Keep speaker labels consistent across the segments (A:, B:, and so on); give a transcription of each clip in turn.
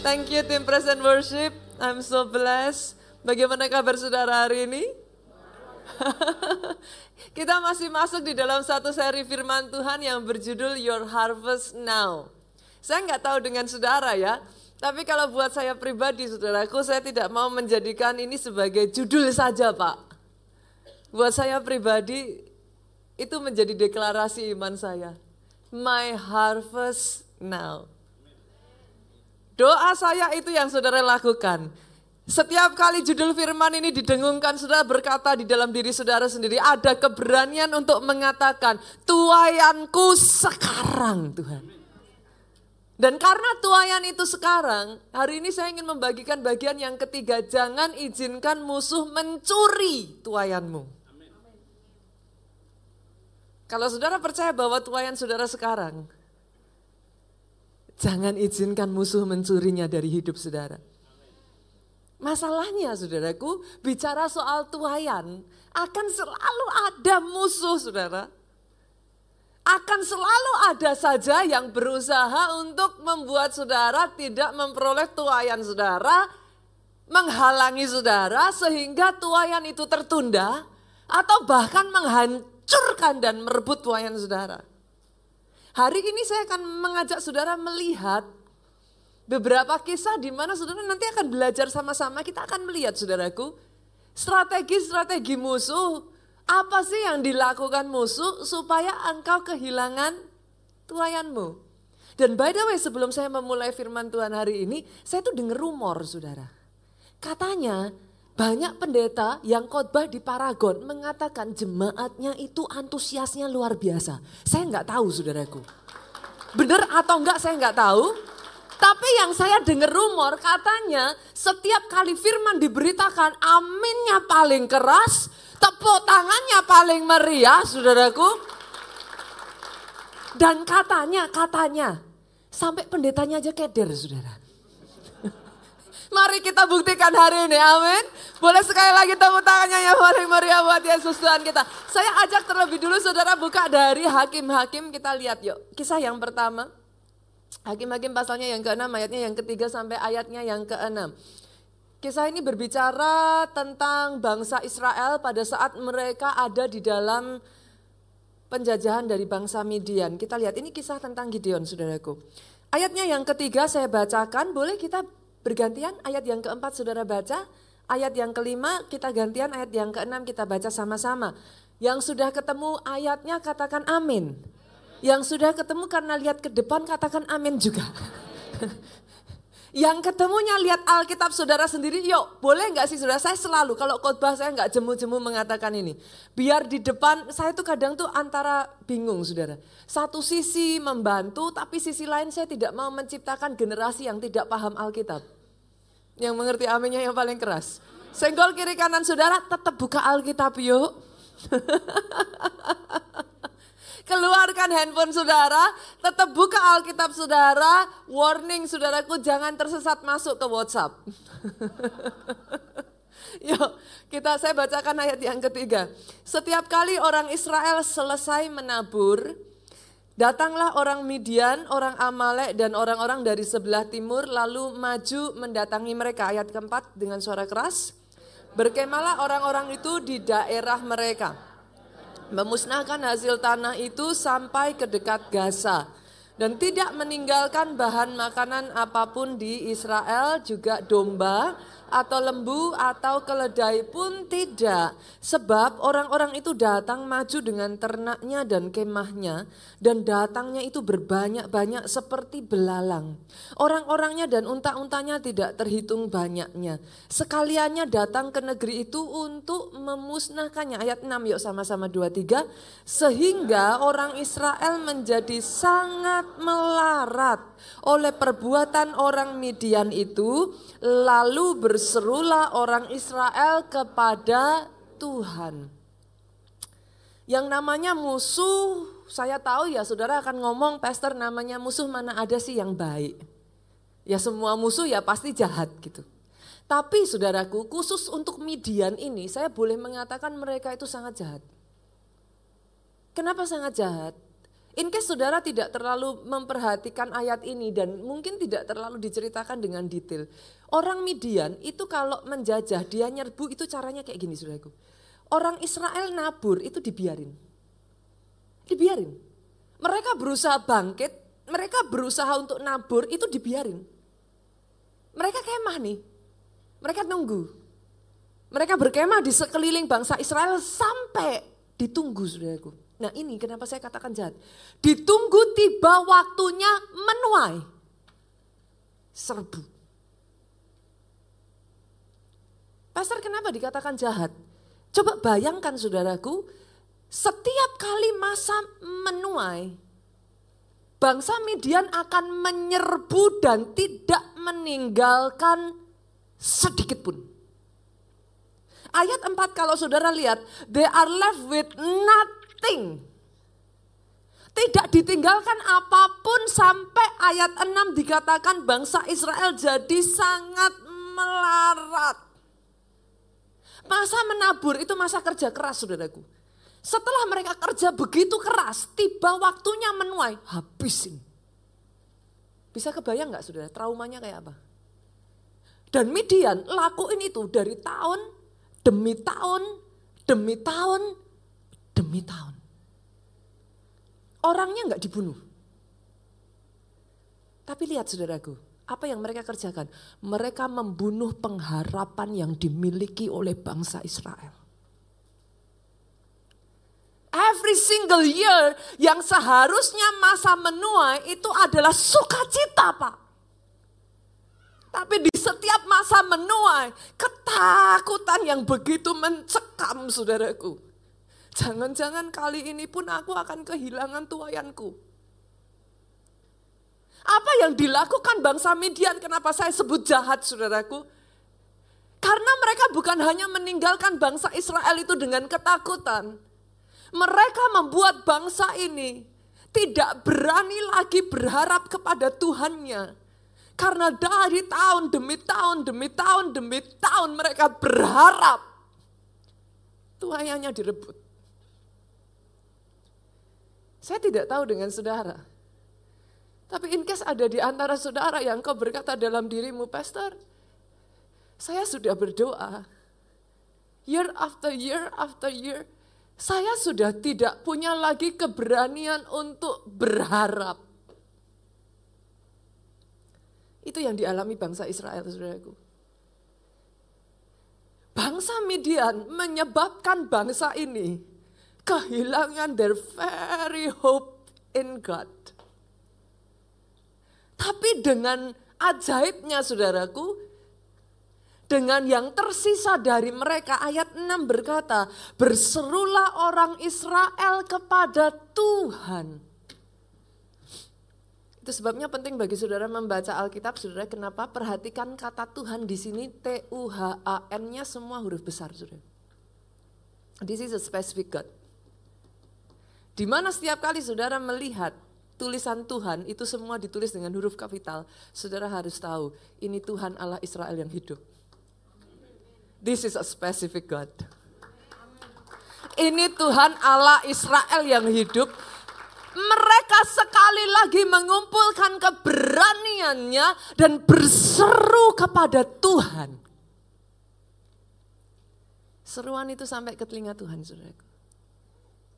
A: Thank you tim Present Worship. I'm so blessed. Bagaimana kabar saudara hari ini? Kita masih masuk di dalam satu seri firman Tuhan yang berjudul Your Harvest Now. Saya nggak tahu dengan saudara ya, tapi kalau buat saya pribadi saudaraku, saya tidak mau menjadikan ini sebagai judul saja Pak. Buat saya pribadi, itu menjadi deklarasi iman saya. My harvest now. Doa saya itu yang saudara lakukan. Setiap kali judul firman ini didengungkan, saudara berkata di dalam diri saudara sendiri, ada keberanian untuk mengatakan, tuayanku sekarang Tuhan. Dan karena tuayan itu sekarang, hari ini saya ingin membagikan bagian yang ketiga, jangan izinkan musuh mencuri tuayanmu. Kalau saudara percaya bahwa tuayan saudara sekarang, jangan izinkan musuh mencurinya dari hidup saudara. Masalahnya saudaraku, bicara soal tuayan, akan selalu ada musuh saudara. Akan selalu ada saja yang berusaha untuk membuat saudara tidak memperoleh tuayan saudara, menghalangi saudara sehingga tuayan itu tertunda, atau bahkan menghancurkan dan merebut tuayan saudara. Hari ini saya akan mengajak saudara melihat beberapa kisah di mana saudara nanti akan belajar sama-sama. Kita akan melihat saudaraku, strategi-strategi musuh. Apa sih yang dilakukan musuh supaya engkau kehilangan tuayanmu? Dan by the way sebelum saya memulai firman Tuhan hari ini, saya tuh dengar rumor saudara. Katanya banyak pendeta yang khotbah di Paragon mengatakan jemaatnya itu antusiasnya luar biasa. Saya nggak tahu saudaraku. Benar atau enggak saya nggak tahu. Tapi yang saya dengar rumor katanya setiap kali firman diberitakan aminnya paling keras, tepuk tangannya paling meriah saudaraku. Dan katanya, katanya sampai pendetanya aja keder saudara. Mari kita buktikan hari ini, amin. Boleh sekali lagi tepuk tangannya yang paling meriah buat Yesus Tuhan kita. Saya ajak terlebih dulu saudara buka dari Hakim-Hakim, kita lihat yuk. Kisah yang pertama, Hakim-Hakim pasalnya yang ke-6, ayatnya yang ketiga sampai ayatnya yang ke-6. Kisah ini berbicara tentang bangsa Israel pada saat mereka ada di dalam penjajahan dari bangsa Midian. Kita lihat ini kisah tentang Gideon, saudaraku. Ayatnya yang ketiga saya bacakan, boleh kita Bergantian ayat yang keempat saudara baca, ayat yang kelima kita gantian, ayat yang keenam kita baca sama-sama. Yang sudah ketemu ayatnya katakan amin. Yang sudah ketemu karena lihat ke depan katakan amin juga. Yang ketemunya lihat Alkitab saudara sendiri, yuk boleh nggak sih saudara? Saya selalu kalau khotbah saya nggak jemu-jemu mengatakan ini. Biar di depan saya tuh kadang tuh antara bingung saudara. Satu sisi membantu, tapi sisi lain saya tidak mau menciptakan generasi yang tidak paham Alkitab. Yang mengerti aminnya yang paling keras. Senggol kiri kanan saudara, tetap buka Alkitab yuk. Keluarkan handphone saudara, tetap buka Alkitab saudara. Warning saudaraku jangan tersesat masuk ke WhatsApp. Yuk, kita saya bacakan ayat yang ketiga. Setiap kali orang Israel selesai menabur, datanglah orang Midian, orang Amalek dan orang-orang dari sebelah timur lalu maju mendatangi mereka. Ayat keempat dengan suara keras. Berkemalah orang-orang itu di daerah mereka memusnahkan hasil tanah itu sampai ke dekat Gaza. Dan tidak meninggalkan bahan makanan apa pun di Israel juga domba atau lembu atau keledai pun tidak. Sebab orang-orang itu datang maju dengan ternaknya dan kemahnya dan datangnya itu berbanyak-banyak seperti belalang. Orang-orangnya dan unta-untanya tidak terhitung banyaknya. Sekaliannya datang ke negeri itu untuk memusnahkannya. Ayat 6 yuk sama-sama 23. Sehingga orang Israel menjadi sangat melarat oleh perbuatan orang Midian itu lalu berserulah orang Israel kepada Tuhan. Yang namanya musuh, saya tahu ya saudara akan ngomong pastor namanya musuh mana ada sih yang baik. Ya semua musuh ya pasti jahat gitu. Tapi saudaraku khusus untuk Midian ini saya boleh mengatakan mereka itu sangat jahat. Kenapa sangat jahat? In case saudara tidak terlalu memperhatikan ayat ini dan mungkin tidak terlalu diceritakan dengan detail. Orang Midian itu kalau menjajah, dia nyerbu itu caranya kayak gini saudaraku. Orang Israel nabur itu dibiarin. Dibiarin. Mereka berusaha bangkit, mereka berusaha untuk nabur itu dibiarin. Mereka kemah nih, mereka nunggu. Mereka berkemah di sekeliling bangsa Israel sampai ditunggu saudaraku. Nah ini kenapa saya katakan jahat. Ditunggu tiba waktunya menuai. Serbu. Pastor kenapa dikatakan jahat? Coba bayangkan saudaraku, setiap kali masa menuai, bangsa Midian akan menyerbu dan tidak meninggalkan sedikit pun. Ayat 4 kalau saudara lihat, they are left with not nothing. Tidak ditinggalkan apa pun sampai ayat 6 dikatakan bangsa Israel jadi sangat melarat. Masa menabur itu masa kerja keras saudaraku. Setelah mereka kerja begitu keras, tiba waktunya menuai, habisin. Bisa kebayang nggak saudara, traumanya kayak apa? Dan Midian lakuin itu dari tahun demi tahun, demi tahun, demi tahun. Orangnya nggak dibunuh. Tapi lihat saudaraku, apa yang mereka kerjakan? Mereka membunuh pengharapan yang dimiliki oleh bangsa Israel. Every single year yang seharusnya masa menuai itu adalah sukacita Pak. Tapi di setiap masa menuai, ketakutan yang begitu mencekam saudaraku. Jangan-jangan kali ini pun aku akan kehilangan tuayanku. Apa yang dilakukan bangsa Midian, kenapa saya sebut jahat saudaraku? Karena mereka bukan hanya meninggalkan bangsa Israel itu dengan ketakutan. Mereka membuat bangsa ini tidak berani lagi berharap kepada Tuhannya. Karena dari tahun demi tahun, demi tahun, demi tahun mereka berharap tuayannya direbut. Saya tidak tahu dengan saudara. Tapi in case ada di antara saudara yang kau berkata dalam dirimu, Pastor, saya sudah berdoa. Year after year after year, saya sudah tidak punya lagi keberanian untuk berharap. Itu yang dialami bangsa Israel, saudaraku. Bangsa Midian menyebabkan bangsa ini kehilangan their very hope in God. Tapi dengan ajaibnya saudaraku, dengan yang tersisa dari mereka ayat 6 berkata, berserulah orang Israel kepada Tuhan. Itu sebabnya penting bagi saudara membaca Alkitab, saudara kenapa? Perhatikan kata Tuhan di sini T U H A N-nya semua huruf besar, saudara. This is a specific God. Di mana setiap kali saudara melihat tulisan Tuhan itu semua ditulis dengan huruf kapital, saudara harus tahu ini Tuhan Allah Israel yang hidup. This is a specific God. Ini Tuhan Allah Israel yang hidup. Mereka sekali lagi mengumpulkan keberaniannya dan berseru kepada Tuhan. Seruan itu sampai ke telinga Tuhan, saudaraku.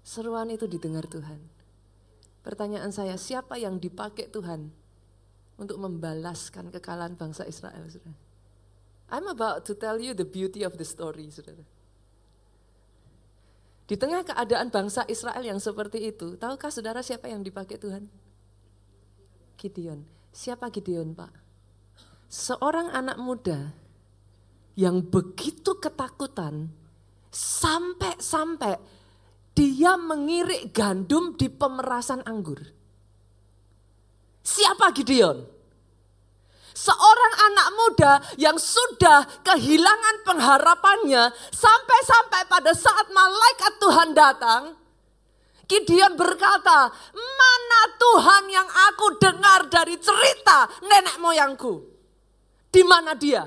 A: Seruan itu didengar Tuhan. Pertanyaan saya, siapa yang dipakai Tuhan untuk membalaskan kekalahan bangsa Israel, saudara? I'm about to tell you the beauty of the story, saudara. Di tengah keadaan bangsa Israel yang seperti itu, tahukah saudara siapa yang dipakai Tuhan? Gideon. Siapa Gideon, Pak? Seorang anak muda yang begitu ketakutan sampai-sampai dia mengirik gandum di pemerasan anggur. Siapa Gideon? Seorang anak muda yang sudah kehilangan pengharapannya sampai-sampai pada saat malaikat Tuhan datang, Gideon berkata, mana Tuhan yang aku dengar dari cerita nenek moyangku? Di mana dia?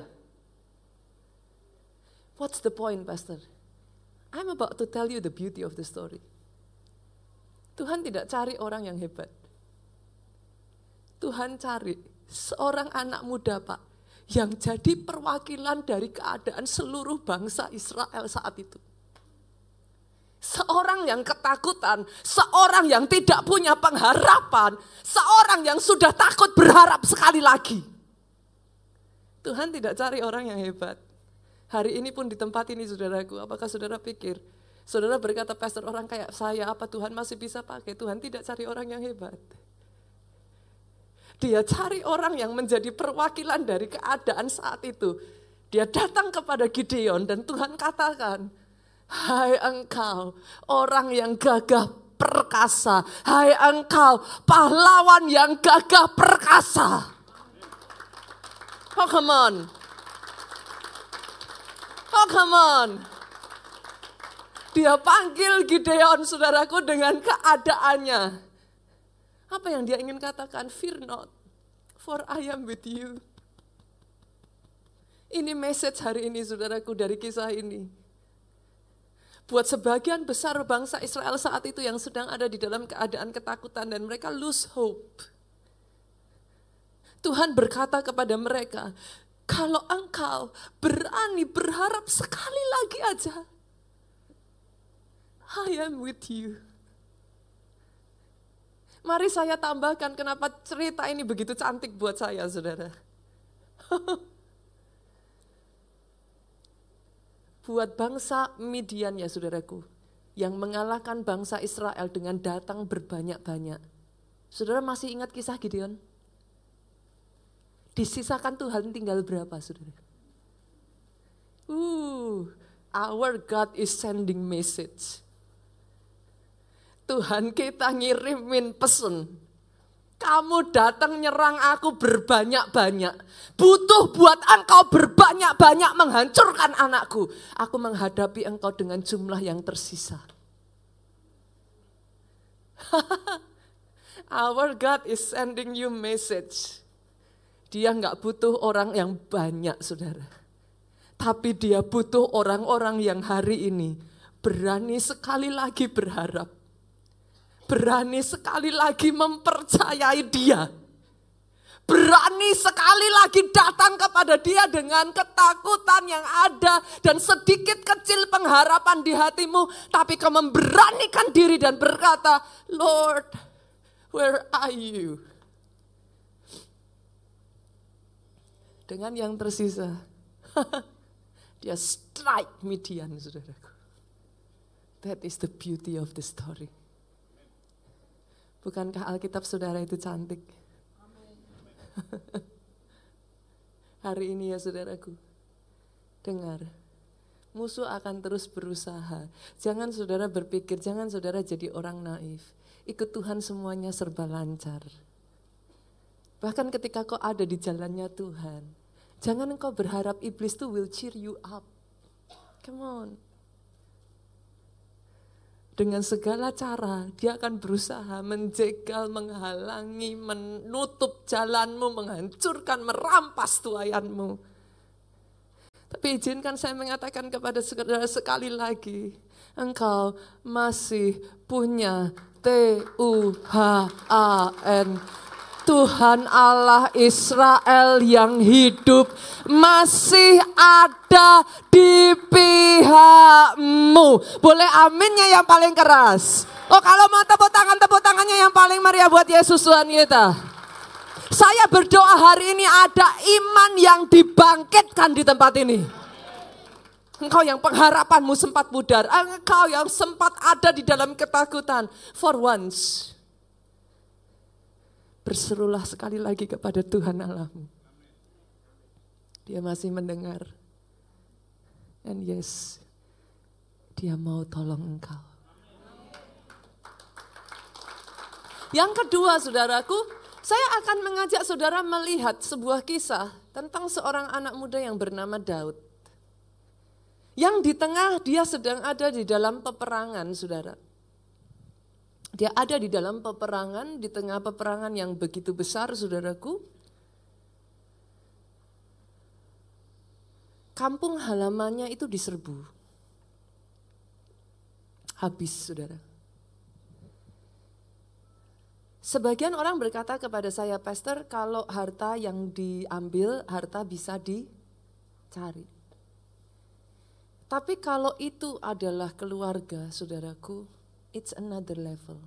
A: What's the point, Pastor? I'm about to tell you the beauty of the story. Tuhan tidak cari orang yang hebat. Tuhan cari seorang anak muda, Pak, yang jadi perwakilan dari keadaan seluruh bangsa Israel saat itu. Seorang yang ketakutan, seorang yang tidak punya pengharapan, seorang yang sudah takut berharap sekali lagi. Tuhan tidak cari orang yang hebat. Hari ini pun di tempat ini saudaraku, apakah saudara pikir, saudara berkata pastor orang kayak saya, apa Tuhan masih bisa pakai? Tuhan tidak cari orang yang hebat. Dia cari orang yang menjadi perwakilan dari keadaan saat itu. Dia datang kepada Gideon dan Tuhan katakan, Hai engkau orang yang gagah perkasa. Hai engkau pahlawan yang gagah perkasa. Oh come on. Oh come on. Dia panggil Gideon saudaraku dengan keadaannya. Apa yang dia ingin katakan? Fear not, for I am with you. Ini message hari ini saudaraku dari kisah ini buat sebagian besar bangsa Israel saat itu yang sedang ada di dalam keadaan ketakutan dan mereka lose hope. Tuhan berkata kepada mereka, kalau engkau berani berharap sekali lagi aja, I am with you. Mari saya tambahkan kenapa cerita ini begitu cantik buat saya, saudara. buat bangsa Midian ya saudaraku, yang mengalahkan bangsa Israel dengan datang berbanyak-banyak. Saudara masih ingat kisah Gideon? Disisakan Tuhan tinggal berapa saudara? Uh, our God is sending message. Tuhan kita ngirimin pesan kamu datang nyerang aku berbanyak-banyak. Butuh buat engkau berbanyak-banyak menghancurkan anakku. Aku menghadapi engkau dengan jumlah yang tersisa. Our God is sending you message. Dia nggak butuh orang yang banyak, saudara. Tapi dia butuh orang-orang yang hari ini berani sekali lagi berharap berani sekali lagi mempercayai dia. Berani sekali lagi datang kepada dia dengan ketakutan yang ada dan sedikit kecil pengharapan di hatimu. Tapi kau memberanikan diri dan berkata, Lord, where are you? Dengan yang tersisa, dia strike Midian, saudaraku. That is the beauty of the story. Bukankah Alkitab saudara itu cantik? Hari ini ya saudaraku, dengar, musuh akan terus berusaha. Jangan saudara berpikir, jangan saudara jadi orang naif. Ikut Tuhan semuanya serba lancar. Bahkan ketika kau ada di jalannya Tuhan, jangan engkau berharap iblis tuh will cheer you up. Come on dengan segala cara dia akan berusaha menjegal, menghalangi, menutup jalanmu, menghancurkan, merampas tuayanmu. Tapi izinkan saya mengatakan kepada saudara sekali lagi, engkau masih punya T-U-H-A-N Tuhan Allah Israel yang hidup masih ada di pihakmu. Boleh aminnya yang paling keras. Oh kalau mau tepuk tangan, tepuk tangannya yang paling meriah buat Yesus Tuhan kita. Saya berdoa hari ini ada iman yang dibangkitkan di tempat ini. Engkau yang pengharapanmu sempat pudar. Engkau yang sempat ada di dalam ketakutan. For once Berserulah sekali lagi kepada Tuhan Allahmu. Dia masih mendengar. And yes, dia mau tolong engkau. Yang kedua saudaraku, saya akan mengajak saudara melihat sebuah kisah tentang seorang anak muda yang bernama Daud. Yang di tengah dia sedang ada di dalam peperangan saudara. Dia ada di dalam peperangan, di tengah peperangan yang begitu besar, saudaraku. Kampung halamannya itu diserbu. Habis, saudara. Sebagian orang berkata kepada saya, Pastor, kalau harta yang diambil, harta bisa dicari. Tapi kalau itu adalah keluarga, saudaraku, it's another level.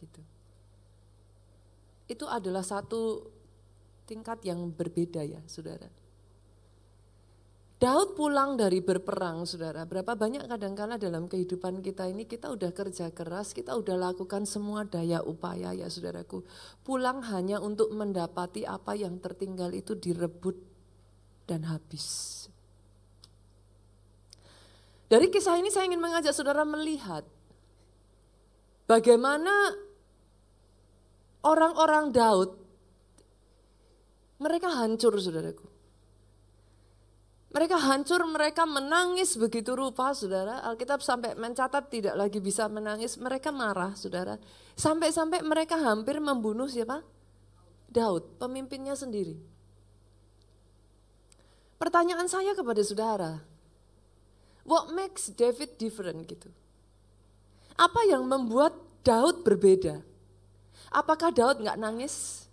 A: Gitu. Itu adalah satu tingkat yang berbeda ya, saudara. Daud pulang dari berperang, saudara. Berapa banyak kadang-kala dalam kehidupan kita ini kita udah kerja keras, kita udah lakukan semua daya upaya ya saudaraku. Pulang hanya untuk mendapati apa yang tertinggal itu direbut dan habis. Dari kisah ini saya ingin mengajak saudara melihat bagaimana orang-orang Daud mereka hancur saudaraku. Mereka hancur, mereka menangis begitu rupa, saudara. Alkitab sampai mencatat tidak lagi bisa menangis, mereka marah, saudara. Sampai-sampai mereka hampir membunuh siapa? Daud, pemimpinnya sendiri. Pertanyaan saya kepada saudara, what makes David different gitu? Apa yang membuat Daud berbeda? Apakah Daud nggak nangis?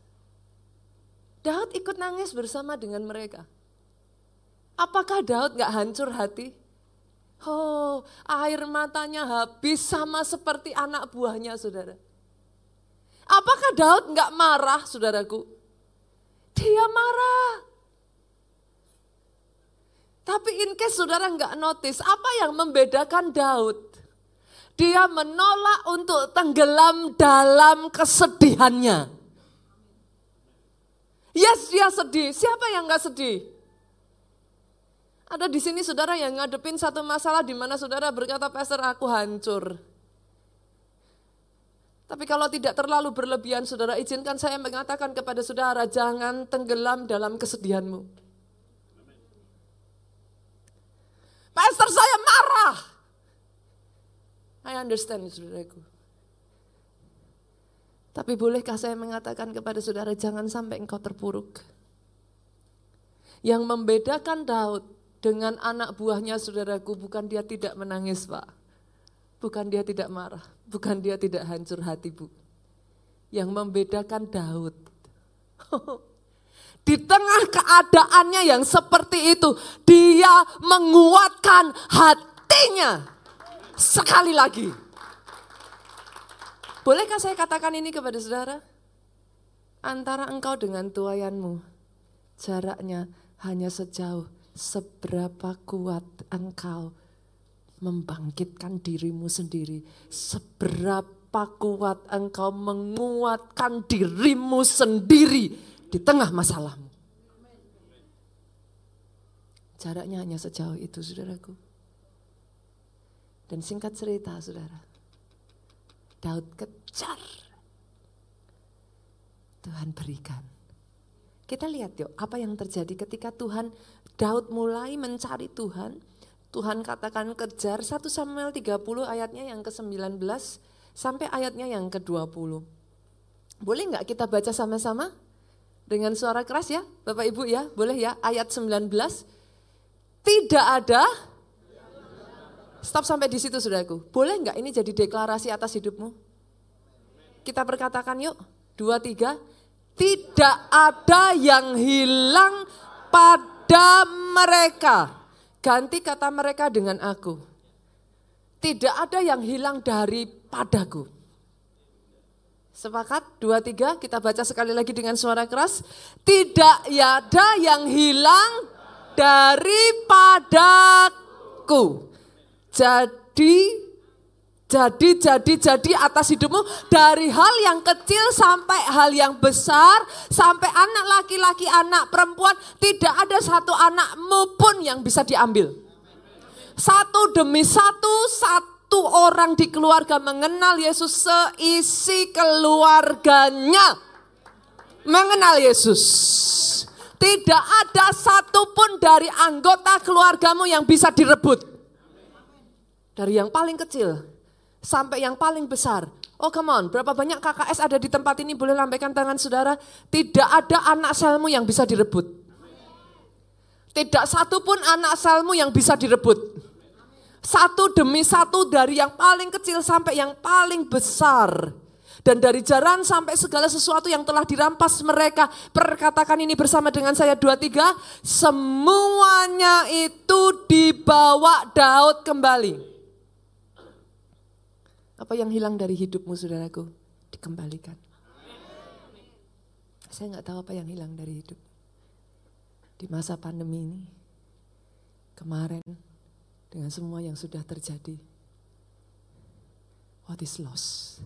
A: Daud ikut nangis bersama dengan mereka. Apakah Daud gak hancur hati? Oh, air matanya habis sama seperti anak buahnya saudara. Apakah Daud gak marah saudaraku? Dia marah. Tapi in case saudara nggak notice, apa yang membedakan Daud? Dia menolak untuk tenggelam dalam kesedihannya. Yes, dia sedih. Siapa yang nggak sedih? Ada di sini saudara yang ngadepin satu masalah di mana saudara berkata, Pastor aku hancur. Tapi kalau tidak terlalu berlebihan saudara, izinkan saya mengatakan kepada saudara, jangan tenggelam dalam kesedihanmu. Pastor saya. I understand saudaraku. Tapi bolehkah saya mengatakan kepada saudara, jangan sampai engkau terpuruk. Yang membedakan Daud dengan anak buahnya saudaraku bukan dia tidak menangis pak. Bukan dia tidak marah, bukan dia tidak hancur hati bu. Yang membedakan Daud. Di tengah keadaannya yang seperti itu, dia menguatkan hatinya. Sekali lagi. Bolehkah saya katakan ini kepada saudara? Antara engkau dengan tuayanmu, jaraknya hanya sejauh seberapa kuat engkau membangkitkan dirimu sendiri, seberapa kuat engkau menguatkan dirimu sendiri di tengah masalahmu. Jaraknya hanya sejauh itu, saudaraku. Dan singkat cerita, saudara, Daud kejar. Tuhan berikan. Kita lihat yuk apa yang terjadi ketika Tuhan Daud mulai mencari Tuhan. Tuhan katakan kejar 1 Samuel 30 ayatnya yang ke-19 sampai ayatnya yang ke-20. Boleh nggak kita baca sama-sama? Dengan suara keras ya, Bapak Ibu ya, boleh ya, ayat 19. Tidak ada, stop sampai di situ saudaraku. Boleh nggak ini jadi deklarasi atas hidupmu? Kita perkatakan yuk, dua, tiga. Tidak ada yang hilang pada mereka. Ganti kata mereka dengan aku. Tidak ada yang hilang daripadaku. Sepakat? Dua, tiga, kita baca sekali lagi dengan suara keras. Tidak ada yang hilang daripadaku. Jadi jadi, jadi, jadi atas hidupmu dari hal yang kecil sampai hal yang besar, sampai anak laki-laki, anak perempuan, tidak ada satu anakmu pun yang bisa diambil. Satu demi satu, satu orang di keluarga mengenal Yesus seisi keluarganya. Mengenal Yesus. Tidak ada satupun dari anggota keluargamu yang bisa direbut. Dari yang paling kecil sampai yang paling besar. Oh come on, berapa banyak KKS ada di tempat ini boleh lambaikan tangan saudara. Tidak ada anak selmu yang bisa direbut. Tidak satu pun anak selmu yang bisa direbut. Satu demi satu dari yang paling kecil sampai yang paling besar. Dan dari jaran sampai segala sesuatu yang telah dirampas mereka. Perkatakan ini bersama dengan saya dua tiga. Semuanya itu dibawa Daud kembali. Apa yang hilang dari hidupmu saudaraku? Dikembalikan. Saya nggak tahu apa yang hilang dari hidup. Di masa pandemi ini. Kemarin dengan semua yang sudah terjadi. What is lost?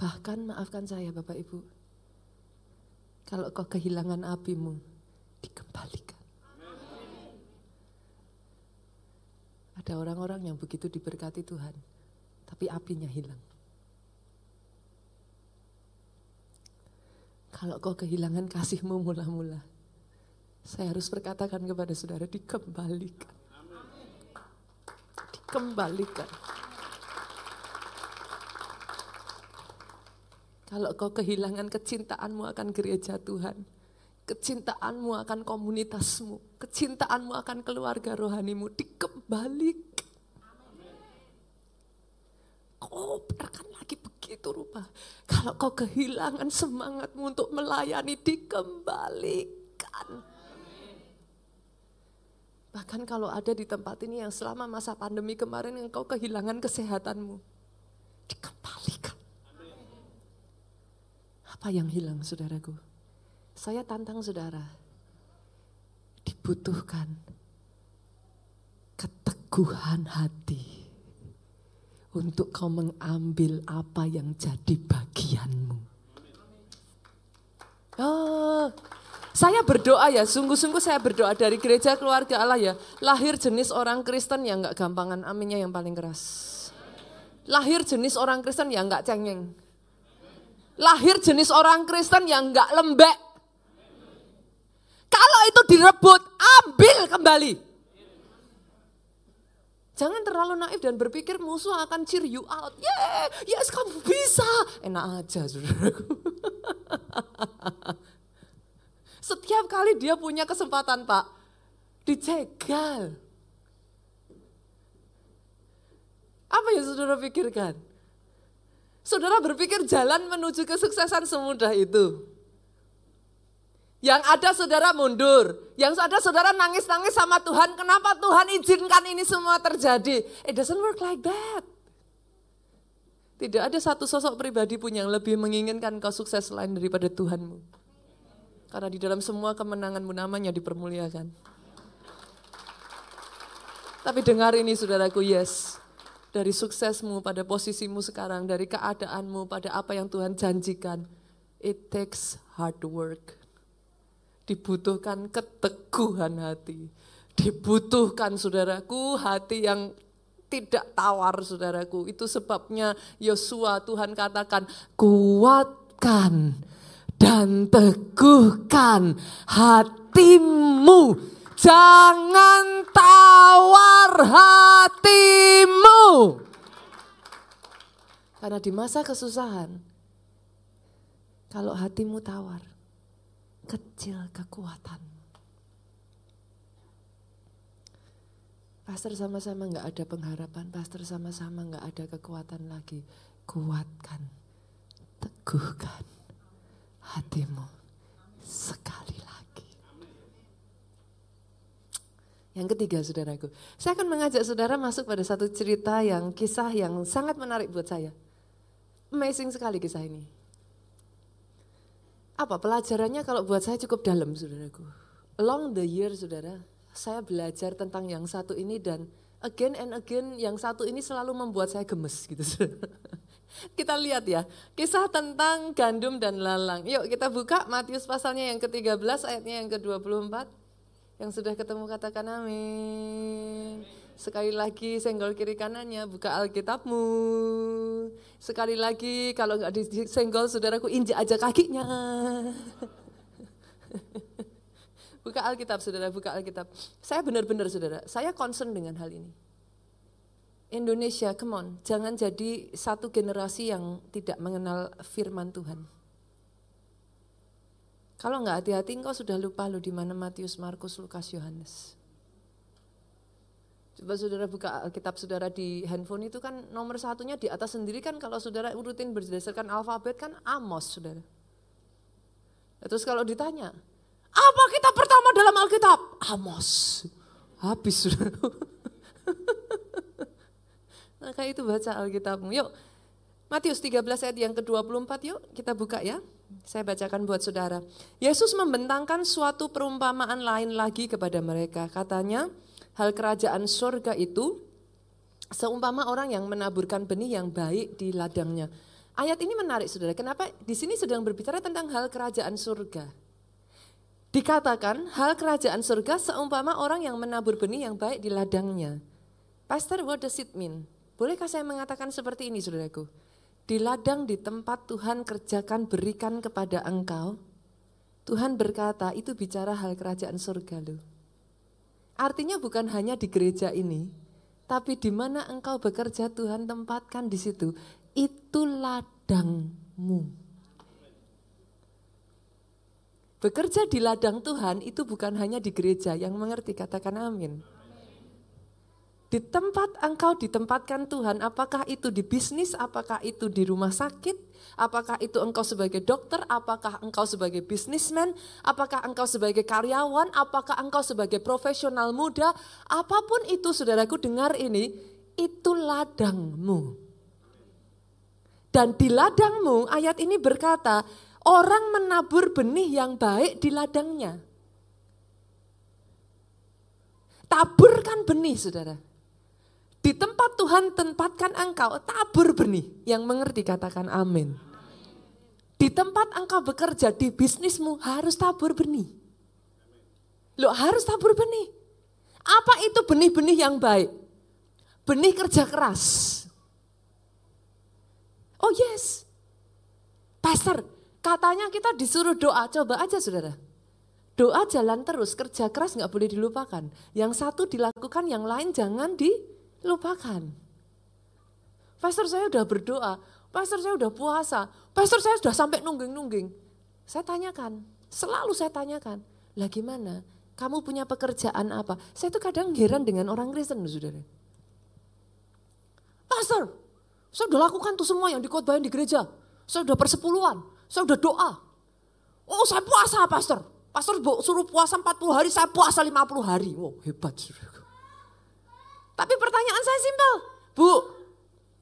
A: Bahkan maafkan saya Bapak Ibu. Kalau kau kehilangan apimu, dikembalikan. Ada orang-orang yang begitu diberkati Tuhan, tapi apinya hilang. Kalau kau kehilangan kasihmu mula-mula, saya harus berkatakan kepada saudara, dikembalikan. Dikembalikan. Kalau kau kehilangan kecintaanmu akan gereja Tuhan, kecintaanmu akan komunitasmu, kecintaanmu akan keluarga rohanimu, dikembalikan. Kau akan lagi begitu rupa. Kalau kau kehilangan semangatmu untuk melayani, dikembalikan. Bahkan kalau ada di tempat ini yang selama masa pandemi kemarin engkau kehilangan kesehatanmu. Dikembalikan. Apa yang hilang saudaraku? Saya tantang saudara. Dibutuhkan keteguhan hati untuk kau mengambil apa yang jadi bagianmu. Oh, saya berdoa ya, sungguh-sungguh saya berdoa dari gereja keluarga Allah ya. Lahir jenis orang Kristen yang nggak gampangan, aminnya yang paling keras. Lahir jenis orang Kristen yang nggak cengeng. Lahir jenis orang Kristen yang nggak lembek. Kalau itu direbut, ambil kembali. Jangan terlalu naif dan berpikir musuh akan cheer you out. Yeah, yes kamu bisa. Enak aja saudaraku. Setiap kali dia punya kesempatan Pak, dicegal. Apa yang saudara pikirkan? Saudara berpikir jalan menuju kesuksesan semudah itu. Yang ada saudara mundur, yang ada saudara nangis-nangis sama Tuhan, kenapa Tuhan izinkan ini semua terjadi? It doesn't work like that. Tidak ada satu sosok pribadi pun yang lebih menginginkan kau sukses selain daripada Tuhanmu. Karena di dalam semua kemenanganmu namanya dipermuliakan. Tapi dengar ini saudaraku, yes. Dari suksesmu pada posisimu sekarang, dari keadaanmu pada apa yang Tuhan janjikan. It takes hard work. Dibutuhkan keteguhan hati. Dibutuhkan saudaraku hati yang tidak tawar saudaraku. Itu sebabnya Yosua Tuhan katakan kuatkan dan teguhkan hatimu. Jangan tawar hatimu. Karena di masa kesusahan, kalau hatimu tawar, kecil kekuatan. Pastor sama-sama nggak ada pengharapan, pastor sama-sama nggak ada kekuatan lagi. Kuatkan, teguhkan hatimu sekali lagi. Yang ketiga saudaraku, saya akan mengajak saudara masuk pada satu cerita yang kisah yang sangat menarik buat saya. Amazing sekali kisah ini. Apa pelajarannya kalau buat saya cukup dalam saudaraku. Along the year saudara, saya belajar tentang yang satu ini dan again and again yang satu ini selalu membuat saya gemes gitu. Kita lihat ya, kisah tentang gandum dan lalang. Yuk kita buka Matius pasalnya yang ke-13 ayatnya yang ke-24. Yang sudah ketemu katakan amin. Sekali lagi senggol kiri kanannya, buka Alkitabmu. Sekali lagi kalau nggak disenggol saudaraku injak aja kakinya. buka Alkitab saudara, buka Alkitab. Saya benar-benar saudara, saya concern dengan hal ini. Indonesia, come on, jangan jadi satu generasi yang tidak mengenal firman Tuhan. Kalau nggak hati-hati engkau sudah lupa lo di mana Matius, Markus, Lukas, Yohanes. Coba saudara buka kitab saudara di handphone itu kan nomor satunya di atas sendiri kan kalau saudara urutin berdasarkan alfabet kan Amos saudara. Terus kalau ditanya, apa kitab pertama dalam Alkitab? Amos. Habis saudara. Maka itu baca Alkitabmu. Yuk, Matius 13 ayat yang ke-24 yuk kita buka ya. Saya bacakan buat saudara. Yesus membentangkan suatu perumpamaan lain lagi kepada mereka. Katanya, hal kerajaan surga itu seumpama orang yang menaburkan benih yang baik di ladangnya. Ayat ini menarik saudara. Kenapa? Di sini sedang berbicara tentang hal kerajaan surga. Dikatakan hal kerajaan surga seumpama orang yang menabur benih yang baik di ladangnya. Pastor, what does it mean? Bolehkah saya mengatakan seperti ini saudaraku? di ladang di tempat Tuhan kerjakan berikan kepada engkau, Tuhan berkata itu bicara hal kerajaan surga loh. Artinya bukan hanya di gereja ini, tapi di mana engkau bekerja Tuhan tempatkan di situ. Itu ladangmu. Bekerja di ladang Tuhan itu bukan hanya di gereja yang mengerti, katakan amin. Di tempat engkau ditempatkan Tuhan, apakah itu di bisnis, apakah itu di rumah sakit, apakah itu engkau sebagai dokter, apakah engkau sebagai bisnismen, apakah engkau sebagai karyawan, apakah engkau sebagai profesional muda, apa pun itu saudaraku dengar ini, itu ladangmu. Dan di ladangmu ayat ini berkata, orang menabur benih yang baik di ladangnya. Taburkan benih saudara di tempat Tuhan tempatkan engkau, tabur benih. Yang mengerti katakan amin. Di tempat engkau bekerja, di bisnismu harus tabur benih. Lo harus tabur benih. Apa itu benih-benih yang baik? Benih kerja keras. Oh yes. Pastor, katanya kita disuruh doa. Coba aja saudara. Doa jalan terus, kerja keras nggak boleh dilupakan. Yang satu dilakukan, yang lain jangan di lupakan. Pastor saya udah berdoa, pastor saya udah puasa, pastor saya sudah sampai nungging-nungging. Saya tanyakan, selalu saya tanyakan, lah gimana? Kamu punya pekerjaan apa? Saya tuh kadang heran dengan orang Kristen, saudara. Pastor, saya udah lakukan tuh semua yang dikotbahin di gereja. Saya udah persepuluhan, saya udah doa. Oh saya puasa pastor. Pastor suruh puasa 40 hari, saya puasa 50 hari. Wow hebat. Saudara. Tapi pertanyaan saya simpel, Bu,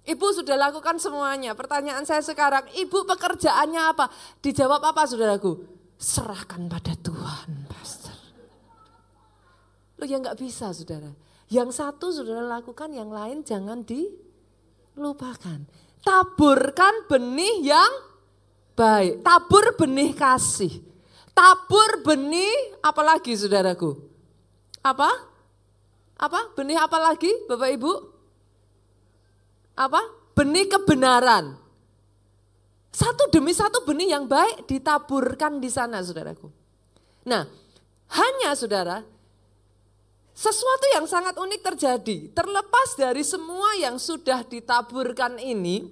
A: Ibu sudah lakukan semuanya. Pertanyaan saya sekarang, Ibu pekerjaannya apa? Dijawab apa saudaraku? Serahkan pada Tuhan, Pastor. Lo yang nggak bisa saudara. Yang satu saudara lakukan, yang lain jangan dilupakan. Taburkan benih yang baik. Tabur benih kasih. Tabur benih apalagi saudaraku? Apa? Apa? Benih apa lagi Bapak Ibu? Apa? Benih kebenaran. Satu demi satu benih yang baik ditaburkan di sana saudaraku. Nah hanya saudara sesuatu yang sangat unik terjadi. Terlepas dari semua yang sudah ditaburkan ini,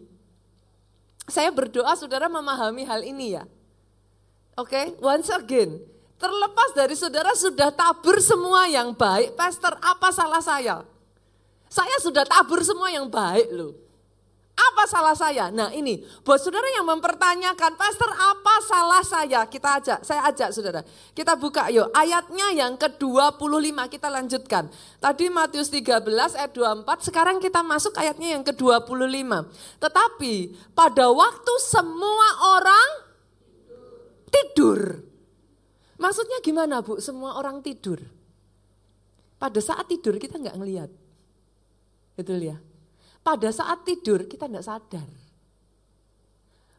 A: saya berdoa saudara memahami hal ini ya. Oke, okay? once again, Terlepas dari saudara sudah tabur semua yang baik, pastor apa salah saya? Saya sudah tabur semua yang baik loh. Apa salah saya? Nah ini, buat saudara yang mempertanyakan, Pastor apa salah saya? Kita ajak, saya ajak saudara. Kita buka yuk, ayatnya yang ke-25 kita lanjutkan. Tadi Matius 13 ayat 24, sekarang kita masuk ayatnya yang ke-25. Tetapi pada waktu semua orang tidur. Maksudnya gimana Bu? Semua orang tidur. Pada saat tidur kita nggak ngelihat. Betul ya? Pada saat tidur kita nggak sadar.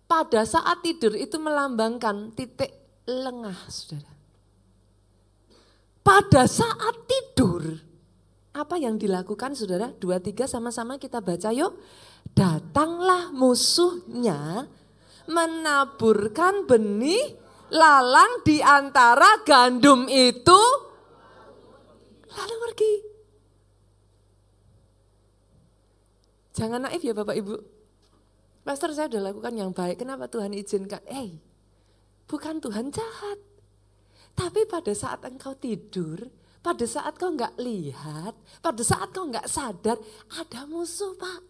A: Pada saat tidur itu melambangkan titik lengah, saudara. Pada saat tidur, apa yang dilakukan saudara? Dua, tiga sama-sama kita baca yuk. Datanglah musuhnya menaburkan benih lalang di antara gandum itu lalu pergi. Jangan naif ya Bapak Ibu. Pastor saya sudah lakukan yang baik, kenapa Tuhan izinkan? Eh, hey, bukan Tuhan jahat. Tapi pada saat engkau tidur, pada saat kau nggak lihat, pada saat kau nggak sadar, ada musuh pak.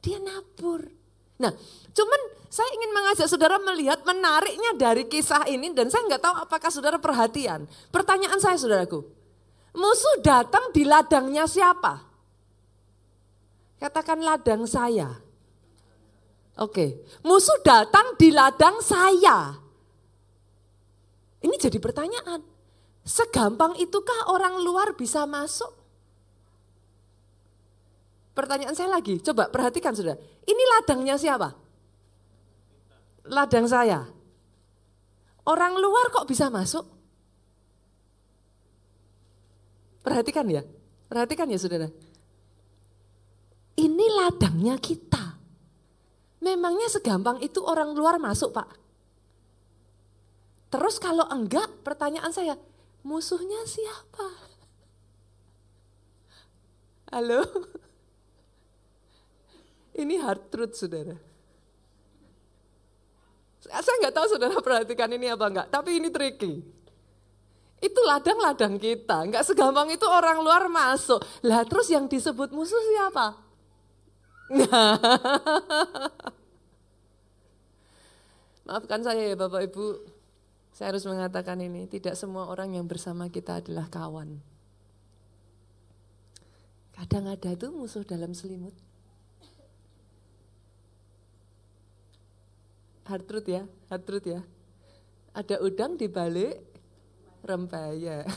A: Dia nabur. Nah, cuman saya ingin mengajak saudara melihat menariknya dari kisah ini dan saya nggak tahu apakah saudara perhatian. Pertanyaan saya saudaraku, musuh datang di ladangnya siapa? Katakan ladang saya. Oke, musuh datang di ladang saya. Ini jadi pertanyaan. Segampang itukah orang luar bisa masuk? Pertanyaan saya lagi, coba perhatikan sudah. Ini ladangnya siapa? Ladang saya. Orang luar kok bisa masuk? Perhatikan ya, perhatikan ya saudara. Ini ladangnya kita. Memangnya segampang itu orang luar masuk pak? Terus kalau enggak, pertanyaan saya, musuhnya siapa? Halo? Ini hard truth saudara. Saya nggak tahu saudara perhatikan ini apa enggak, tapi ini tricky. Itu ladang-ladang kita, nggak segampang itu orang luar masuk. Lah terus yang disebut musuh siapa? Maafkan saya ya Bapak Ibu, saya harus mengatakan ini, tidak semua orang yang bersama kita adalah kawan. Kadang ada itu musuh dalam selimut. Hard truth ya, hard truth ya. Ada udang di balik rempaya.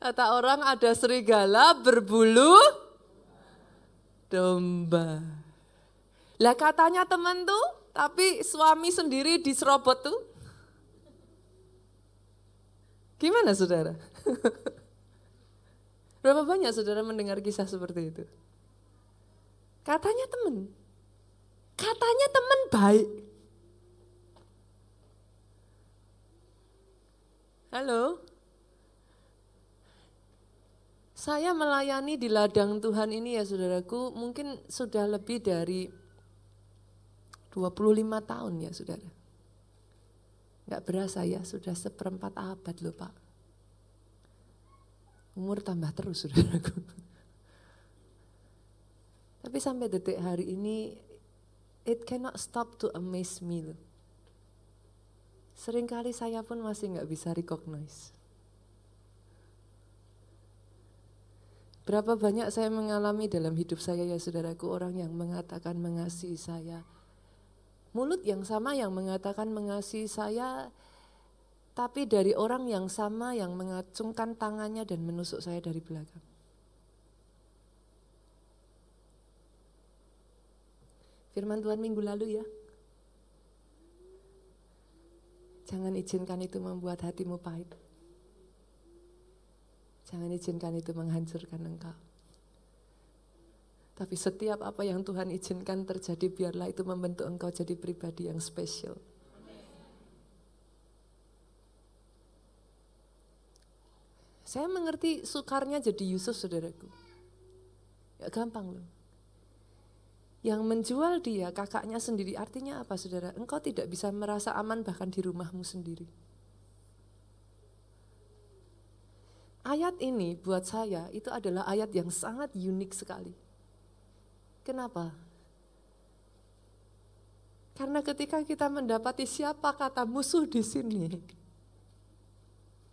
A: Kata orang ada serigala berbulu domba. Lah katanya teman tuh, tapi suami sendiri diserobot tuh. Gimana saudara? Berapa banyak saudara mendengar kisah seperti itu? Katanya teman. Katanya teman baik. Halo? Saya melayani di ladang Tuhan ini ya saudaraku mungkin sudah lebih dari 25 tahun ya saudara. Enggak berasa ya, sudah seperempat abad loh Pak. Umur tambah terus saudaraku. Tapi sampai detik hari ini, it cannot stop to amaze me loh. Seringkali saya pun masih nggak bisa recognize. Berapa banyak saya mengalami dalam hidup saya ya saudaraku orang yang mengatakan mengasihi saya, mulut yang sama yang mengatakan mengasihi saya, tapi dari orang yang sama yang mengacungkan tangannya dan menusuk saya dari belakang. Firman Tuhan minggu lalu ya. Jangan izinkan itu membuat hatimu pahit. Jangan izinkan itu menghancurkan engkau. Tapi setiap apa yang Tuhan izinkan terjadi, biarlah itu membentuk engkau jadi pribadi yang spesial. Saya mengerti sukarnya jadi Yusuf saudaraku. Ya gampang loh. Yang menjual dia kakaknya sendiri artinya apa saudara? Engkau tidak bisa merasa aman bahkan di rumahmu sendiri. Ayat ini buat saya itu adalah ayat yang sangat unik sekali. Kenapa? Karena ketika kita mendapati siapa kata musuh di sini,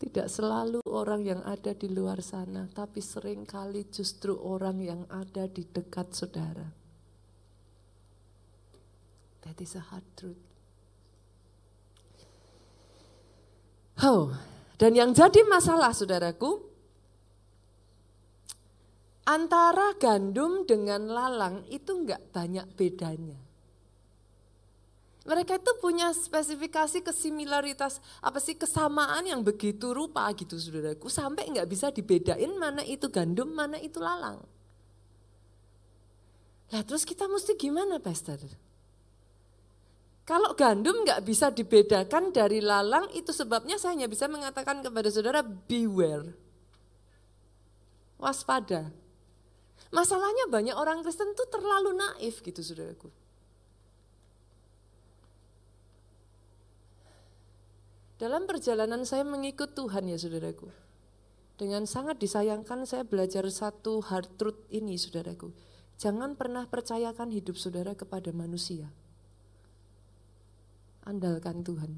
A: tidak selalu orang yang ada di luar sana, tapi sering kali justru orang yang ada di dekat saudara. That is a hard truth. Oh, dan yang jadi masalah saudaraku, Antara gandum dengan lalang itu enggak banyak bedanya. Mereka itu punya spesifikasi kesimilaritas, apa sih kesamaan yang begitu rupa gitu saudaraku. Sampai enggak bisa dibedain mana itu gandum, mana itu lalang. Lah terus kita mesti gimana pastor? Kalau gandum nggak bisa dibedakan dari lalang, itu sebabnya saya hanya bisa mengatakan kepada saudara, beware. Waspada. Masalahnya banyak orang Kristen tuh terlalu naif gitu saudaraku. Dalam perjalanan saya mengikut Tuhan ya saudaraku. Dengan sangat disayangkan saya belajar satu hard truth ini saudaraku. Jangan pernah percayakan hidup saudara kepada manusia. Andalkan Tuhan.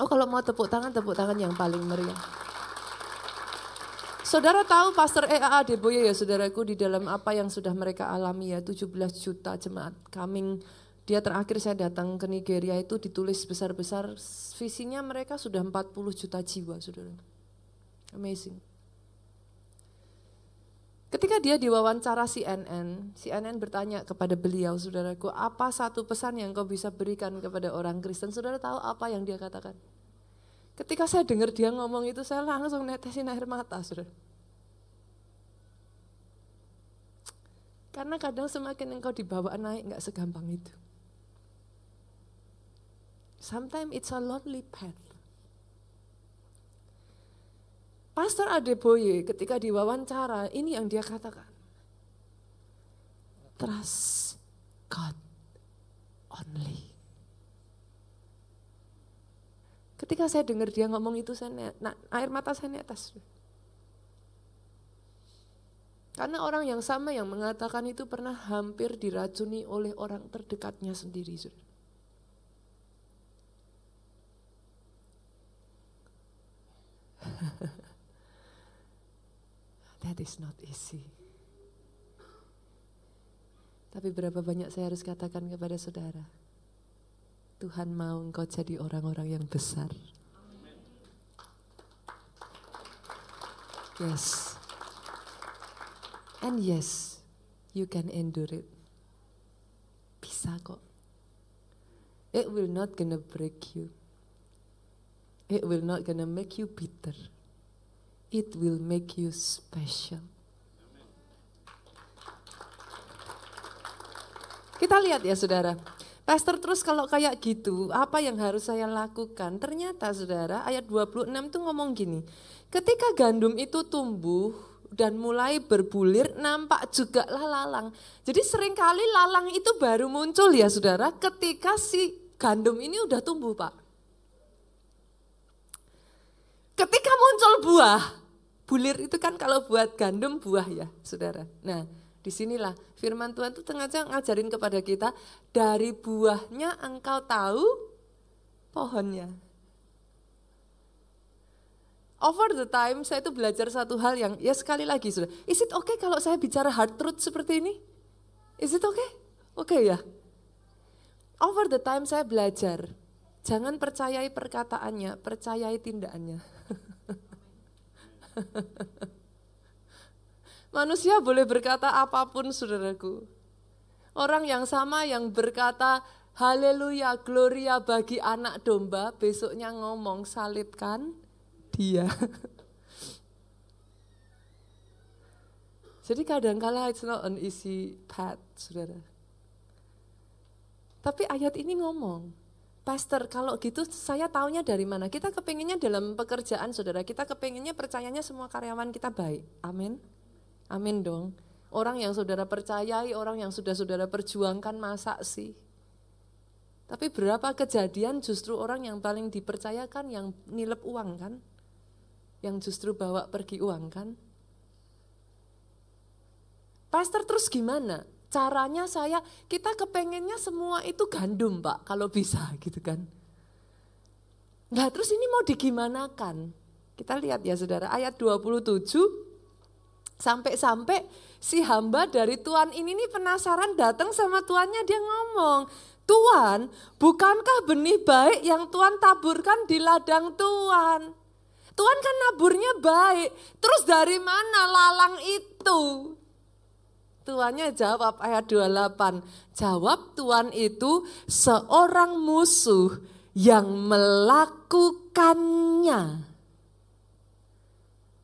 A: Oh kalau mau tepuk tangan, tepuk tangan yang paling meriah. Saudara tahu Pastor EAA Deboye ya saudaraku di dalam apa yang sudah mereka alami ya 17 juta jemaat coming dia terakhir saya datang ke Nigeria itu ditulis besar-besar visinya mereka sudah 40 juta jiwa saudara. Amazing. Ketika dia diwawancara CNN, CNN bertanya kepada beliau, saudaraku, apa satu pesan yang kau bisa berikan kepada orang Kristen? Saudara tahu apa yang dia katakan? Ketika saya dengar dia ngomong itu, saya langsung netesin air mata, saudara. Karena kadang semakin engkau dibawa naik, nggak segampang itu. Sometimes it's a lonely path. Pastor Adeboye ketika diwawancara, ini yang dia katakan. Trust God only. Ketika saya dengar dia ngomong itu, saya nah, air mata saya netes. Karena orang yang sama yang mengatakan itu pernah hampir diracuni oleh orang terdekatnya sendiri. That is not easy. Tapi berapa banyak saya harus katakan kepada saudara, Tuhan mau engkau jadi orang-orang yang besar. Yes. And yes, you can endure it. Bisa kok. It will not gonna break you. It will not gonna make you bitter. It will make you special. Kita lihat ya saudara. Pastor terus kalau kayak gitu, apa yang harus saya lakukan? Ternyata saudara, ayat 26 itu ngomong gini. Ketika gandum itu tumbuh dan mulai berbulir, nampak juga lah lalang. Jadi sering kali lalang itu baru muncul ya saudara, ketika si gandum ini udah tumbuh pak. Ketika muncul buah, bulir itu kan kalau buat gandum buah ya saudara. Nah di sinilah firman Tuhan itu tengah ngajarin kepada kita, dari buahnya engkau tahu pohonnya. Over the time saya itu belajar satu hal yang ya sekali lagi sudah. Is it okay kalau saya bicara hard truth seperti ini? Is it okay? Oke okay, ya. Over the time saya belajar, jangan percayai perkataannya, percayai tindakannya. Manusia boleh berkata apa pun saudaraku. Orang yang sama yang berkata haleluya gloria bagi anak domba besoknya ngomong salibkan dia. Jadi kadang-kala it's not an easy path, saudara. Tapi ayat ini ngomong, Pastor, kalau gitu saya taunya dari mana? Kita kepengennya dalam pekerjaan saudara, kita kepengennya percayanya semua karyawan kita baik. Amin. Amin dong. Orang yang saudara percayai, orang yang sudah saudara perjuangkan masa sih? Tapi berapa kejadian justru orang yang paling dipercayakan yang nilep uang kan? Yang justru bawa pergi uang kan? Pastor terus gimana? Caranya saya, kita kepengennya semua itu gandum pak, kalau bisa gitu kan. Nah terus ini mau digimanakan? Kita lihat ya saudara, ayat 27, sampai-sampai si hamba dari Tuhan ini nih penasaran datang sama tuannya dia ngomong, Tuhan bukankah benih baik yang Tuhan taburkan di ladang Tuhan? Tuhan kan naburnya baik, terus dari mana lalang itu? Tuannya jawab ayat 28. Jawab Tuhan itu seorang musuh yang melakukannya.